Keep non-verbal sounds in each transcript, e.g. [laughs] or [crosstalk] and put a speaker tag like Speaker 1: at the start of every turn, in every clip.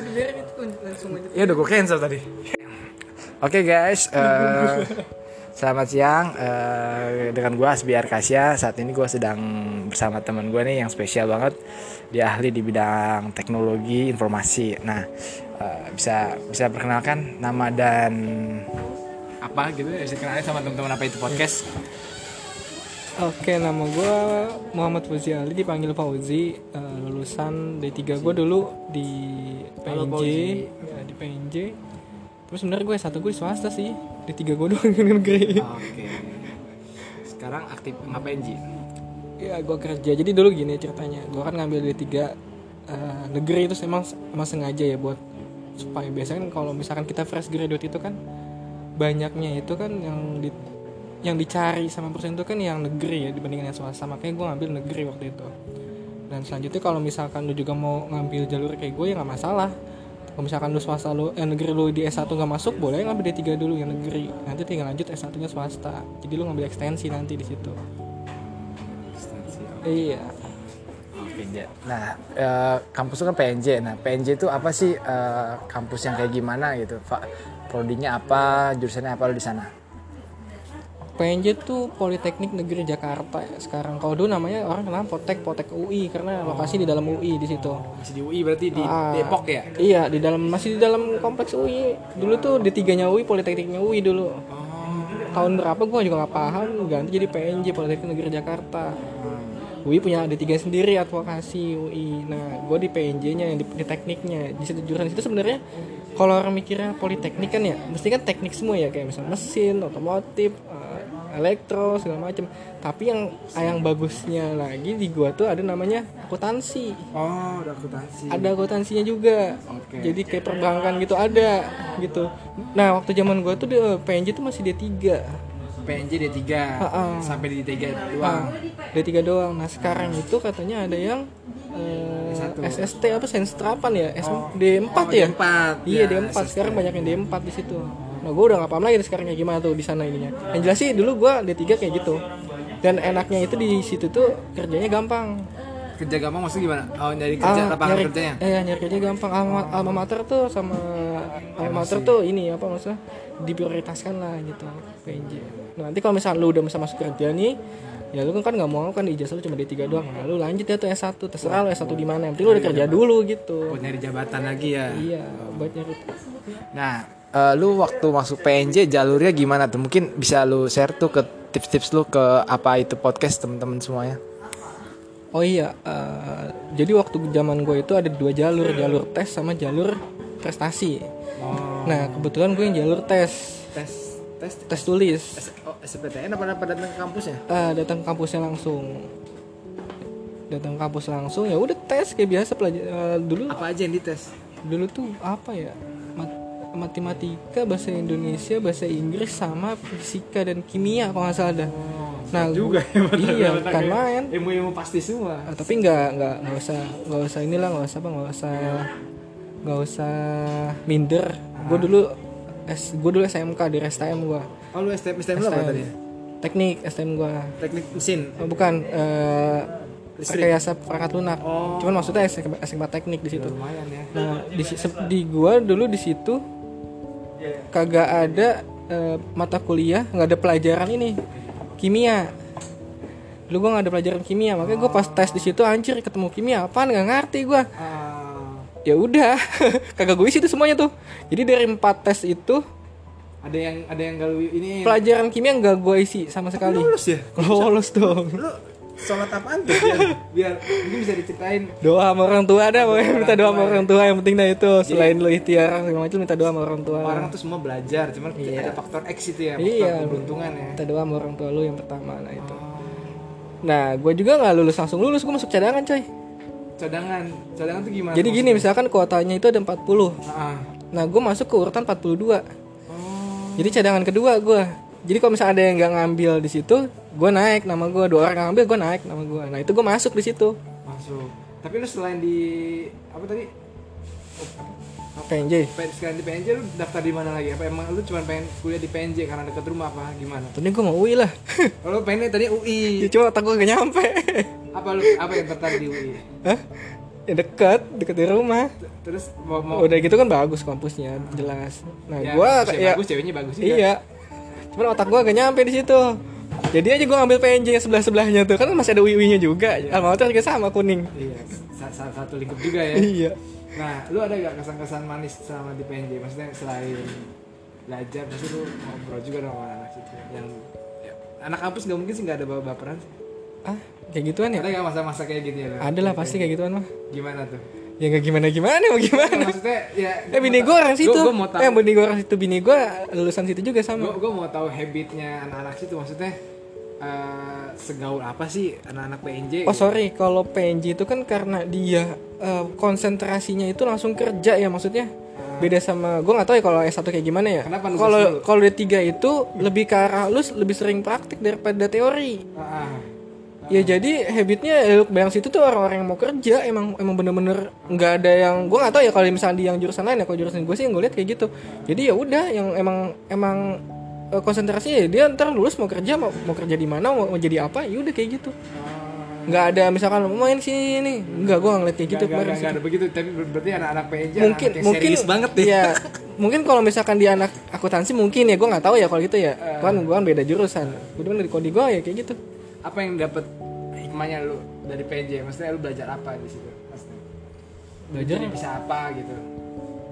Speaker 1: Udah biarin itu langsung aja.
Speaker 2: Ya udah gue cancel tadi. Oke guys, eh, selamat siang eh, dengan gue Asbi Arkasya. Saat ini gue sedang bersama teman gue nih yang spesial banget. Dia ahli di bidang teknologi informasi. Nah, eh, bisa bisa perkenalkan nama dan apa gitu? Bisa kenalin sama teman-teman apa itu podcast?
Speaker 1: Oke, nama gue Muhammad Fauzi Ali, dipanggil Fauzi, eh, lulusan D3 gue dulu di PNJ, ya, di PNJ. Terus sebenarnya gue satu gue swasta sih, D3 gue doang negeri.
Speaker 2: Oke. Sekarang aktif ngapain Ji?
Speaker 1: Ya, gue kerja. Jadi dulu gini ceritanya, gue kan ngambil D3 eh, negeri itu emang emang sengaja ya buat supaya biasanya kan kalau misalkan kita fresh graduate itu kan banyaknya itu kan yang di yang dicari sama persen itu kan yang negeri ya dibandingkan yang swasta makanya gue ngambil negeri waktu itu dan selanjutnya kalau misalkan lu juga mau ngambil jalur kayak gue ya nggak masalah kalau misalkan lu swasta lu eh, negeri lu di S1 nggak masuk boleh ngambil D3 dulu yang negeri nanti tinggal lanjut S1 nya swasta jadi lu ngambil ekstensi nanti di situ iya
Speaker 2: PNJ. Nah, eh, kampus itu kan PNJ. Nah, PNJ itu apa sih eh, kampus yang kayak gimana gitu? Pak, prodinya apa, jurusannya apa di sana?
Speaker 1: PNJ tuh Politeknik Negeri Jakarta ya sekarang. Kalau dulu namanya orang kenal Potek Potek UI karena lokasi di dalam UI di situ.
Speaker 2: Masih di UI berarti di
Speaker 1: Ah,
Speaker 2: Depok ya?
Speaker 1: Iya, di dalam masih di dalam kompleks UI. Dulu tuh di tiganya UI, Politekniknya UI dulu. Tahun berapa gua juga nggak paham, ganti jadi PNJ Politeknik Negeri Jakarta. UI punya D3 sendiri advokasi UI. Nah, gue di PNJ-nya yang di, di tekniknya. Di situ jurusan itu sebenarnya kalau orang mikirnya politeknik kan ya, mesti kan teknik semua ya kayak misalnya mesin, otomotif, elektro segala macam. Tapi yang yang bagusnya lagi di gua tuh ada namanya akuntansi.
Speaker 2: Oh, udah akuntansi.
Speaker 1: Ada akuntansinya juga.
Speaker 2: Oke.
Speaker 1: Jadi kayak perbankan gitu ada gitu. Nah, waktu zaman gua tuh di eh, PNJ tuh masih D3.
Speaker 2: PNJ D3
Speaker 1: Ha-ha.
Speaker 2: sampai di D3
Speaker 1: Ah,
Speaker 2: doang.
Speaker 1: D3 doang. Nah, sekarang itu katanya ada yang eh,
Speaker 2: S1.
Speaker 1: SST apa senstrapan ya? S D4 ya?
Speaker 2: D4.
Speaker 1: Iya,
Speaker 2: Ya,
Speaker 1: D4.
Speaker 2: SST.
Speaker 1: Sekarang banyak yang D4 di situ. Nah, gue udah gak paham lagi sekarang kayak gimana tuh di sana ininya. Yang jelas sih dulu gue D3 kayak gitu. Dan enaknya itu di situ tuh kerjanya gampang.
Speaker 2: Kerja gampang maksudnya gimana? Oh, nyari kerja
Speaker 1: Ah,
Speaker 2: lapangan
Speaker 1: nyari,
Speaker 2: kerjanya.
Speaker 1: Eh, nyari kerja gampang. Alma, alma mater tuh sama alma mater tuh ini apa maksudnya diprioritaskan lah gitu PNJ. Nah, nanti kalau misalnya lu udah bisa masuk kerja nih, ya lu kan nggak mau kan di ijazah lu cuma D3 doang. Nah, lu lanjut ya tuh S1, terserah lu S1 di mana. Yang penting lu udah kerja dulu gitu.
Speaker 2: Buat nyari jabatan lagi ya.
Speaker 1: Iya, buat nyari.
Speaker 2: Nah, eh, lu waktu masuk PNJ jalurnya gimana tuh? Mungkin bisa lu share tuh ke tips-tips lu ke apa itu podcast temen-temen semuanya.
Speaker 1: Oh iya, eh, jadi waktu zaman gue itu ada dua jalur, jalur tes sama jalur prestasi.
Speaker 2: Oh,
Speaker 1: Nah, kebetulan gue yang jalur tes,
Speaker 2: tes tes
Speaker 1: tes tulis.
Speaker 2: S- oh, SPTN apa apa datang ke kampusnya?
Speaker 1: Ah, datang ke kampusnya langsung datang ke kampus langsung ya udah tes kayak biasa pelajar eh, dulu
Speaker 2: Apa aja yang dites?
Speaker 1: dulu tuh apa ya mat- matematika bahasa Indonesia bahasa Inggris sama fisika dan kimia kalau nggak salah dah nah
Speaker 2: juga ya,
Speaker 1: iya kan main
Speaker 2: Ilmu-ilmu pasti semua.
Speaker 1: Ah, tapi nggak nggak nggak usah nggak usah inilah nggak usah apa nggak usah nggak usah minder gue dulu S gue dulu SMK di STM gue
Speaker 2: Oh, lu STM STM apa tadi?
Speaker 1: teknik STM gue
Speaker 2: Teknik mesin.
Speaker 1: Oh, bukan
Speaker 2: Listrik.
Speaker 1: rekayasa perangkat lunak.
Speaker 2: Oh.
Speaker 1: Cuman maksudnya SMK, SMK teknik di situ.
Speaker 2: Lumayan ya.
Speaker 1: Nah, di, di gua dulu di situ kagak ada eh, mata kuliah, nggak ada pelajaran ini kimia. Lu gua nggak ada pelajaran kimia, makanya gua pas tes di situ anjir ketemu kimia apaan nggak ngerti gua.
Speaker 2: Ah,
Speaker 1: Ya udah, [laughs] kagak gue isi itu semuanya tuh. Jadi dari empat tes itu
Speaker 2: ada yang ada yang gak ini
Speaker 1: pelajaran kimia nggak gue isi sama sekali.
Speaker 2: lulus ya? [laughs]
Speaker 1: Lolos dong.
Speaker 2: Lu sholat apaan tuh biar, biar mungkin bisa diceritain
Speaker 1: doa sama orang tua dah pokoknya minta doa sama orang tua yang penting dah itu selain lu ikhtiar segala macam minta doa sama orang tua
Speaker 2: orang tuh semua belajar cuman
Speaker 1: Iya.
Speaker 2: ada faktor X itu ya faktor
Speaker 1: iya
Speaker 2: keberuntungan ya
Speaker 1: minta doa sama orang tua lu yang pertama nah itu nah gue juga nggak lulus langsung lulus gue masuk cadangan coy
Speaker 2: cadangan. Cadangan tuh gimana
Speaker 1: jadi gini misalkan kuotanya itu ada 40
Speaker 2: ah
Speaker 1: nah gue masuk ke urutan 42
Speaker 2: oh.
Speaker 1: Jadi cadangan kedua gue jadi kalau misalnya ada yang nggak ngambil di situ gue naik nama gue dua orang ngambil gue naik nama gue nah itu gue masuk di situ.
Speaker 2: Masuk. Tapi lu selain di apa tadi?
Speaker 1: PNJ
Speaker 2: selain di PNJ lu daftar di mana lagi? Apa emang lu cuma pengen kuliah di PNJ karena dekat rumah apa gimana?
Speaker 1: Tadi gue mau UI lah.
Speaker 2: Kalau lu pengennya tadi UI
Speaker 1: ya, cuma otak gue gak nyampe
Speaker 2: apa lu apa yang tertarik di UI?
Speaker 1: Hah? ya deket deket dari rumah.
Speaker 2: Terus mau mau
Speaker 1: udah gitu kan bagus kampusnya jelas. Nah
Speaker 2: ya,
Speaker 1: gua ya
Speaker 2: bagus ceweknya bagus juga.
Speaker 1: Iya. Cuman otak gua gak nyampe di situ. Jadi aja gua ambil PNJ yang sebelah sebelahnya tuh kan masih ada wiwinya juga. Alma mater juga sama kuning.
Speaker 2: Iya satu lingkup juga ya.
Speaker 1: Iya.
Speaker 2: Nah lu ada gak kesan-kesan manis selama di PNJ maksudnya selain belajar pasti lu ngobrol juga dong sama anak situ. Yang ya, anak kampus gak mungkin sih gak ada baperan sih
Speaker 1: ah kayak gituan ya?
Speaker 2: Ada gak masa-masa kayak gitu ya
Speaker 1: ada lah pasti kayak gituan mah.
Speaker 2: Gimana tuh?
Speaker 1: Ya gak gimana gimana mau gimana?
Speaker 2: Maksudnya ya
Speaker 1: eh bini gua orang situ.
Speaker 2: Gue mau tahu
Speaker 1: eh bini gua orang situ bini gua lulusan situ juga sama.
Speaker 2: Gue mau tahu habitnya anak-anak situ maksudnya eh, segaul apa sih anak-anak PNJ
Speaker 1: Oh sorry, kalau PNJ itu kan karena dia eh, konsentrasinya itu langsung kerja ya maksudnya. Beda sama gue nggak tahu ya kalau S1 kayak gimana ya. Kalau kalau D3 itu lebih ke arah lu lebih sering praktik daripada teori.
Speaker 2: Ah, ah.
Speaker 1: Ya jadi habitnya ya, bayang situ tuh orang-orang yang mau kerja emang emang bener-bener nggak ada yang gue nggak tahu ya kalau misalnya di yang jurusan lain ya kalau jurusan gue sih yang gue lihat kayak gitu. Jadi ya udah yang emang emang eh, konsentrasinya ya dia ntar lulus mau kerja mau, mau kerja di mana mau, mau jadi apa ya udah kayak gitu. Nggak ada misalkan mau main sini nih nggak gue ngeliat kayak gitu kemarin.
Speaker 2: nggak ada begitu tapi ber- berarti anak-anak PNJ
Speaker 1: mungkin
Speaker 2: anak
Speaker 1: mungkin
Speaker 2: serius banget deh
Speaker 1: ya [laughs] mungkin kalau misalkan di anak akuntansi mungkin ya gue nggak tahu ya kalau gitu ya kan gue kan beda jurusan gue dari kode gue ya kayak gitu
Speaker 2: apa yang dapat hikmahnya lu dari PNJ maksudnya lu belajar apa di situ? Maksudnya
Speaker 1: Belajar
Speaker 2: Jadi bisa apa gitu?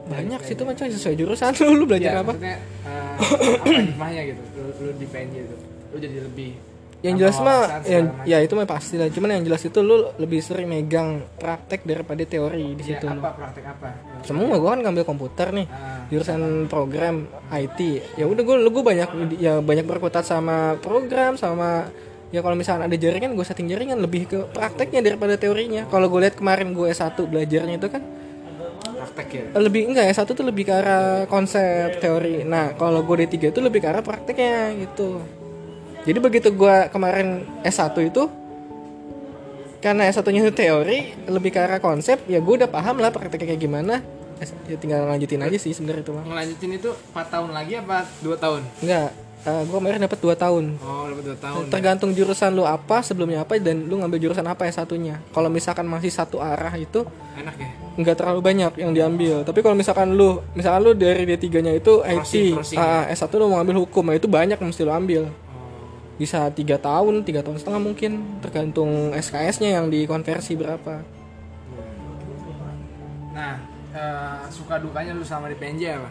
Speaker 1: Banyak sih tuh macam sesuai jurusan lu lu belajar
Speaker 2: ya,
Speaker 1: apa?
Speaker 2: maksudnya eh, apa hikmahnya gitu? Lu, lu di PNJ itu. Lu jadi lebih
Speaker 1: yang jelas mah yang ya itu mah pasti lah. Cuman yang jelas itu lu lebih sering megang praktek daripada teori di
Speaker 2: macam. Ya,
Speaker 1: situ lu.
Speaker 2: apa praktek apa?
Speaker 1: Semua gue kan ngambil komputer nih
Speaker 2: Ah,
Speaker 1: jurusan program IT ya udah gue gue banyak ya banyak berkutat sama program sama ya kalau misalnya ada jaringan gue setting jaringan lebih ke prakteknya daripada teorinya. Kalau gue lihat kemarin gue S1 belajarnya itu kan
Speaker 2: praktek ya?
Speaker 1: lebih enggak S1 tuh lebih ke arah konsep teori. Nah kalau gue D3 itu lebih ke arah prakteknya gitu. Jadi begitu gue kemarin S1 itu karena S1 nya itu teori lebih ke arah konsep ya gue udah paham lah prakteknya kayak gimana. Ya tinggal lanjutin aja sih sebenarnya itu mah
Speaker 2: ngelanjutin itu 4 tahun lagi apa 2 tahun?
Speaker 1: Enggak, eh gue kemarin dapat 2 tahun.
Speaker 2: oh dapat 2 tahun
Speaker 1: Tergantung jurusan lu apa, sebelumnya apa dan lu ngambil jurusan apa ya satunya. Kalau misalkan masih satu arah itu
Speaker 2: enak ya
Speaker 1: nggak terlalu banyak yang diambil. Tapi kalau misalkan lu, misalkan lu dari D3-nya itu IT,
Speaker 2: Crossing, crossing.
Speaker 1: ah, S1 lu mau ambil hukum, nah itu banyak yang mesti lu ambil.
Speaker 2: oh.
Speaker 1: Bisa tiga tahun, tiga tahun setengah mungkin, tergantung SKS-nya yang dikonversi berapa.
Speaker 2: nah eh, suka dukanya lu sama di PNJ apa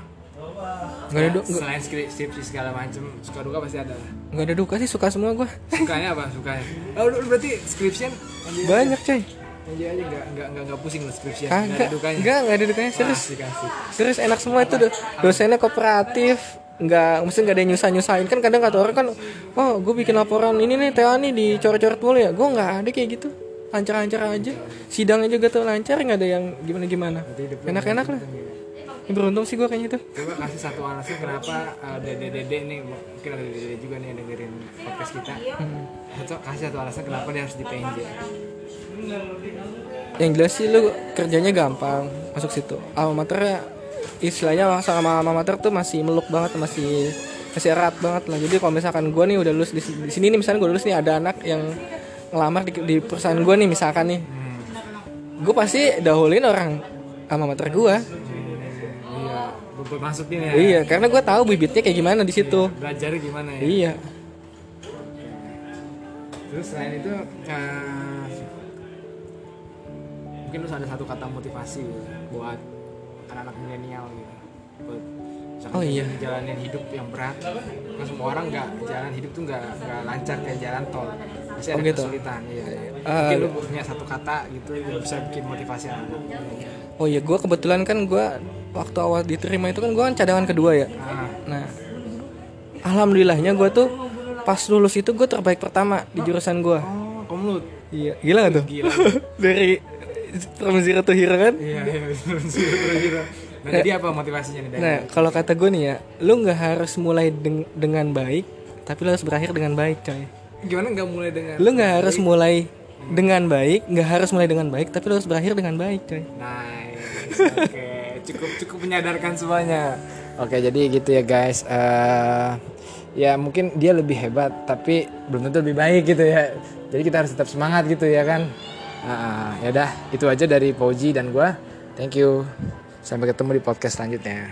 Speaker 1: Nggak ada, du- nggak-
Speaker 2: selain skrip- skripsi segala macem suka duka pasti ada. Lah
Speaker 1: nggak ada duka sih, suka semua gue.
Speaker 2: sukanya apa? Sukanya oh lu, berarti skripsian?
Speaker 1: Banyak coy.
Speaker 2: PNJ aja nggak nggak nggak nggak pusing lu skripsian? Nggak ada dukanya?
Speaker 1: Enggak, enggak ada dukanya, serius.
Speaker 2: Asik, asik.
Speaker 1: Serius enak semua itu do- dosennya kooperatif nggak mesti nggak ada yang nyusah nyusahin kan kadang kata orang kan oh gue bikin laporan ini nih Teo nih dicoret-coret mulu ya. Gue nggak ada kayak gitu. Lancar-lancar aja. Sidangnya juga tuh lancar nggak ada yang gimana-gimana. Enak-enak lah Ini beruntung sih gue kayaknya tuh.
Speaker 2: Coba kasih satu alasan kenapa uh, dede dede nih mungkin ada dede juga nih yang dengerin podcast kita. Satu, kasih satu alasan kenapa dia harus di PNJ
Speaker 1: yang jelas sih lu kerjanya gampang masuk situ. Alma mater istilahnya sama alma mater tuh masih meluk banget masih masih erat banget lah. Jadi kalau misalkan gue nih udah lulus di, di sini nih misalnya gue lulus nih ada anak yang ngelamar di, di perusahaan gue nih misalkan nih. Gue pasti dahulin orang alma mater gue
Speaker 2: gue masukin ya.
Speaker 1: Iya karena gue tahu bibitnya kayak gimana di situ.
Speaker 2: Belajarnya gimana ya.
Speaker 1: Iya.
Speaker 2: Terus selain itu uh, mungkin lu ada satu kata motivasi gitu, buat anak-anak milenial gitu. Buat
Speaker 1: Oh, iya.
Speaker 2: jalanin hidup yang berat. Kan semua orang nggak jalan hidup tuh nggak lancar kayak jalan tol pasti
Speaker 1: Oh,
Speaker 2: ada
Speaker 1: gitu.
Speaker 2: kesulitan iya
Speaker 1: Eh,
Speaker 2: mungkin lu punya satu kata gitu yang bisa bikin motivasi anak
Speaker 1: oh iya gue kebetulan kan gue waktu awal diterima itu kan gue kan cadangan kedua ya
Speaker 2: nah
Speaker 1: Nah, alhamdulillahnya gue tuh pas lulus itu gue terbaik pertama di jurusan gue.
Speaker 2: oh komlut
Speaker 1: Iya, gila gak tuh?
Speaker 2: gila [laughs]
Speaker 1: Dari from zero to hero kan?
Speaker 2: iya iya betul nah jadi apa motivasinya nih
Speaker 1: Nah, kalau kata gue nih ya, lu nggak harus mulai deng- dengan baik, tapi lu harus berakhir dengan baik, coy.
Speaker 2: Gimana nggak mulai dengan
Speaker 1: Lu nggak harus mulai dengan baik, nggak harus mulai dengan baik, tapi lu harus berakhir dengan baik, coy.
Speaker 2: Nice. Oke, cukup cukup menyadarkan semuanya. Oke, jadi gitu ya guys. Eh ya mungkin dia lebih hebat, tapi belum tentu lebih baik gitu ya. Jadi kita harus tetap semangat gitu ya kan. Ah, ya udah itu aja dari Pauji dan gue thank you sampai ketemu di podcast selanjutnya